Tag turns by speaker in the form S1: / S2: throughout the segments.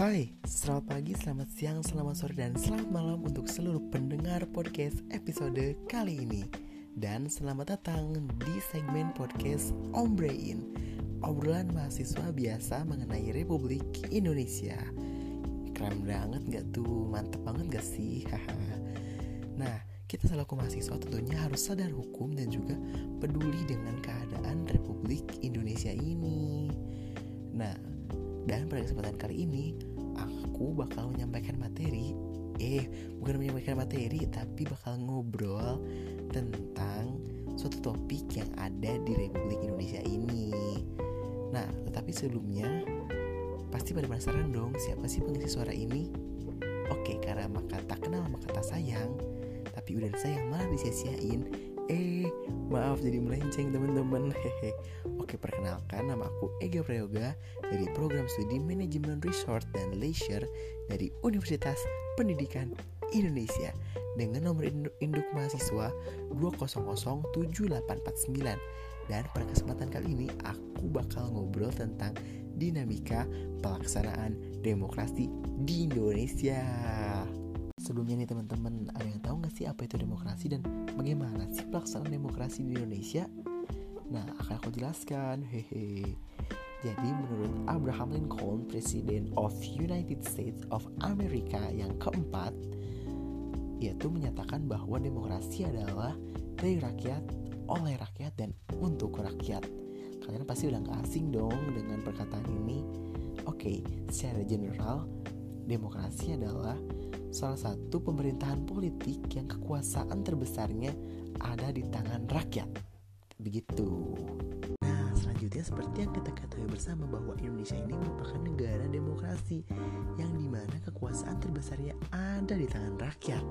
S1: Hai, selamat pagi, selamat siang, selamat sore, dan selamat malam untuk seluruh pendengar podcast episode kali ini Dan selamat datang di segmen podcast Ombrein Obrolan mahasiswa biasa mengenai Republik Indonesia Keren banget gak tuh? Mantep banget gak sih? nah, kita selaku mahasiswa tentunya harus sadar hukum dan juga peduli dengan keadaan Republik Indonesia ini Nah, dan pada kesempatan kali ini aku bakal menyampaikan materi Eh, bukan menyampaikan materi tapi bakal ngobrol tentang suatu topik yang ada di Republik Indonesia ini Nah, tetapi sebelumnya pasti pada penasaran dong siapa sih pengisi suara ini? Oke, karena maka tak kenal maka tak sayang Tapi udah sayang malah disia-siain Eh, maaf jadi melenceng teman-teman. Hehe. Oke, perkenalkan nama aku Ega Prayoga dari program studi Manajemen Resort dan Leisure dari Universitas Pendidikan Indonesia dengan nomor induk mahasiswa 2007849. Dan pada kesempatan kali ini aku bakal ngobrol tentang dinamika pelaksanaan demokrasi di Indonesia. Sebelumnya nih teman-teman, ada yang tahu nggak sih apa itu demokrasi dan bagaimana sih pelaksanaan demokrasi di Indonesia? Nah, akan aku jelaskan. Hehe. Jadi menurut Abraham Lincoln, Presiden of United States of America yang keempat, yaitu menyatakan bahwa demokrasi adalah dari rakyat, oleh rakyat, dan untuk rakyat. Kalian pasti udah gak asing dong dengan perkataan ini. Oke, secara general, demokrasi adalah salah satu pemerintahan politik yang kekuasaan terbesarnya ada di tangan rakyat. Begitu. Nah, selanjutnya seperti yang kita ketahui bersama bahwa Indonesia ini merupakan negara demokrasi yang di mana kekuasaan terbesarnya ada di tangan rakyat.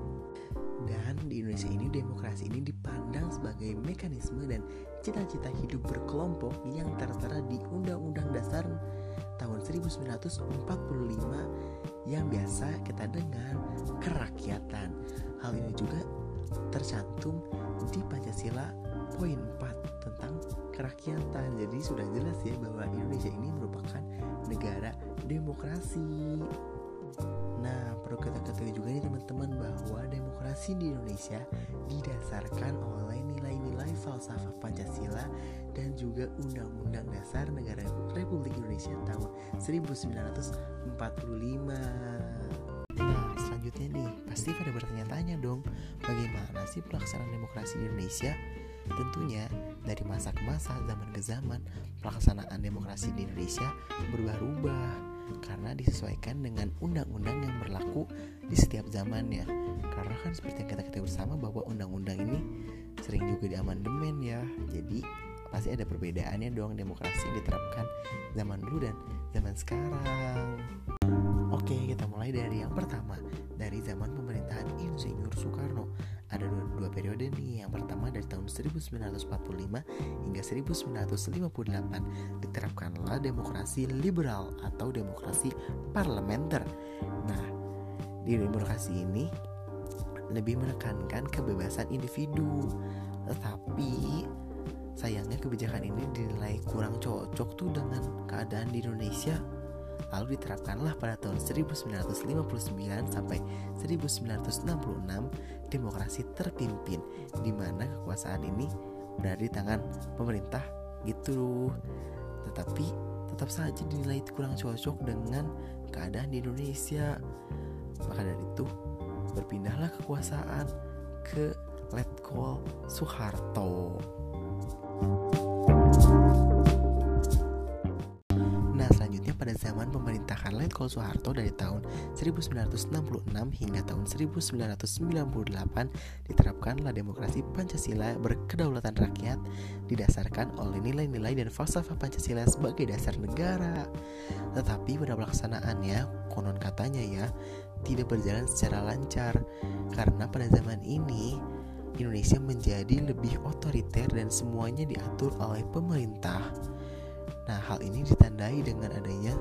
S1: Dan di Indonesia ini demokrasi ini dipandang sebagai mekanisme dan cita-cita hidup berkelompok yang tertera di Undang-Undang Dasar tahun 1945 yang biasa kita dengar kerakyatan. Hal ini juga tercantum di Pancasila poin 4 tentang kerakyatan. Jadi sudah jelas ya bahwa Indonesia ini merupakan negara demokrasi. Nah, perlu kita ketahui juga nih teman-teman bahwa demokrasi di Indonesia didasarkan oleh nilai-nilai falsafah Pancasila juga Undang-Undang Dasar Negara Republik Indonesia tahun 1945. Nah, selanjutnya nih, pasti pada bertanya-tanya dong, bagaimana sih pelaksanaan demokrasi di Indonesia? Tentunya dari masa ke masa, zaman ke zaman, pelaksanaan demokrasi di Indonesia berubah-ubah karena disesuaikan dengan undang-undang yang berlaku di setiap zamannya. Karena kan seperti yang kita ketahui bersama bahwa undang-undang ini sering juga diamandemen ya. Jadi pasti ada perbedaannya dong demokrasi yang diterapkan zaman dulu dan zaman sekarang. Oke, kita mulai dari yang pertama, dari zaman pemerintahan Insinyur Soekarno. Ada dua, dua periode nih. Yang pertama dari tahun 1945 hingga 1958 diterapkanlah demokrasi liberal atau demokrasi parlementer. Nah di demokrasi ini lebih menekankan kebebasan individu. Tetapi sayangnya kebijakan ini dinilai kurang cocok tuh dengan keadaan di Indonesia. Lalu diterapkanlah pada tahun 1959 sampai 1966 demokrasi terpimpin di mana kekuasaan ini berada di tangan pemerintah gitu. Tetapi tetap saja dinilai kurang cocok dengan keadaan di Indonesia. Maka dari itu berpindahlah kekuasaan ke Letkol Soeharto. Pada zaman pemerintahan Letkol Soeharto dari tahun 1966 hingga tahun 1998 diterapkanlah demokrasi Pancasila berkedaulatan rakyat didasarkan oleh nilai-nilai dan falsafah Pancasila sebagai dasar negara. Tetapi pada pelaksanaannya, konon katanya ya, tidak berjalan secara lancar karena pada zaman ini Indonesia menjadi lebih otoriter dan semuanya diatur oleh pemerintah. Nah, hal ini ditandai dengan adanya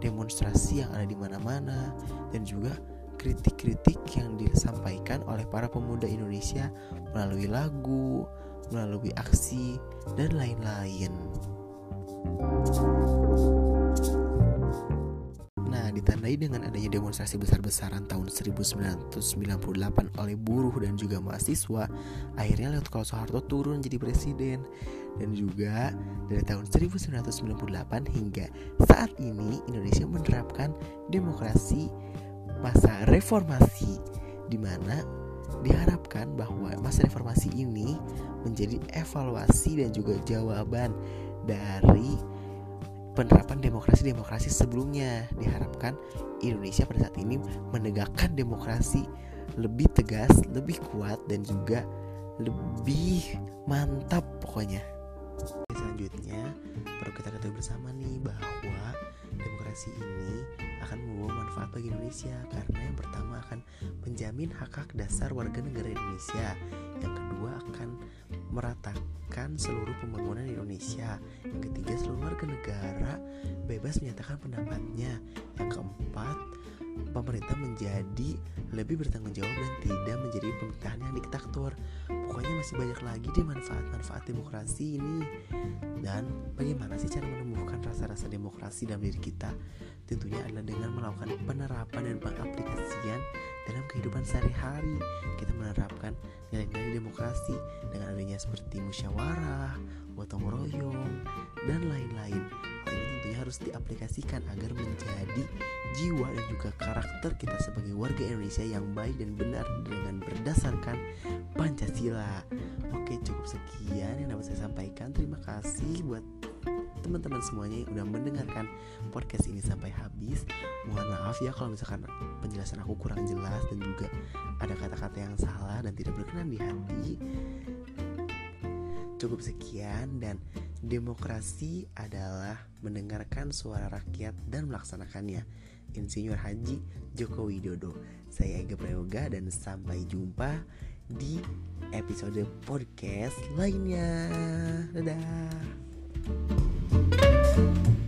S1: demonstrasi yang ada di mana-mana dan juga kritik-kritik yang disampaikan oleh para pemuda Indonesia melalui lagu, melalui aksi, dan lain-lain. Nah, di ditandai dengan adanya demonstrasi besar-besaran tahun 1998 oleh buruh dan juga mahasiswa, akhirnya Leopold Soeharto turun jadi presiden. Dan juga dari tahun 1998 hingga saat ini Indonesia menerapkan demokrasi masa reformasi di mana diharapkan bahwa masa reformasi ini menjadi evaluasi dan juga jawaban dari penerapan demokrasi-demokrasi sebelumnya diharapkan Indonesia pada saat ini menegakkan demokrasi lebih tegas, lebih kuat dan juga lebih mantap pokoknya. Selanjutnya perlu kita ketahui bersama nih bahwa demokrasi ini akan membawa manfaat bagi Indonesia karena yang pertama akan menjamin hak-hak dasar warga negara Indonesia, yang kedua akan meratakan seluruh pembangunan Indonesia. Yang ketiga, seluruh warga negara bebas menyatakan pendapatnya. Yang keempat, pemerintah menjadi lebih bertanggung jawab dan tidak menjadi pemerintahan yang diktator. Pokoknya masih banyak lagi deh manfaat-manfaat demokrasi ini. Dan bagaimana sih cara menumbuhkan rasa-rasa demokrasi dalam diri kita? Tentunya adalah dengan melakukan penerapan dan pengaplikasian dalam kehidupan sehari-hari. Kita menerapkan nilai-nilai demokrasi dengan adanya seperti musyawarah, gotong royong, dan lain-lain. Hal ini tentunya harus diaplikasikan agar menjadi jiwa dan juga karakter kita sebagai warga Indonesia yang baik dan benar dengan berdasarkan Pancasila. Oke, cukup sekian yang dapat saya sampaikan. Terima kasih buat teman-teman semuanya yang udah mendengarkan podcast ini sampai habis. Mohon maaf ya kalau misalkan penjelasan aku kurang jelas dan juga ada kata-kata yang salah dan tidak berkenan di hati. Cukup sekian dan demokrasi adalah mendengarkan suara rakyat dan melaksanakannya. Insinyur Haji Joko Widodo. Saya Ega Prayoga dan sampai jumpa di episode podcast lainnya. Dadah. you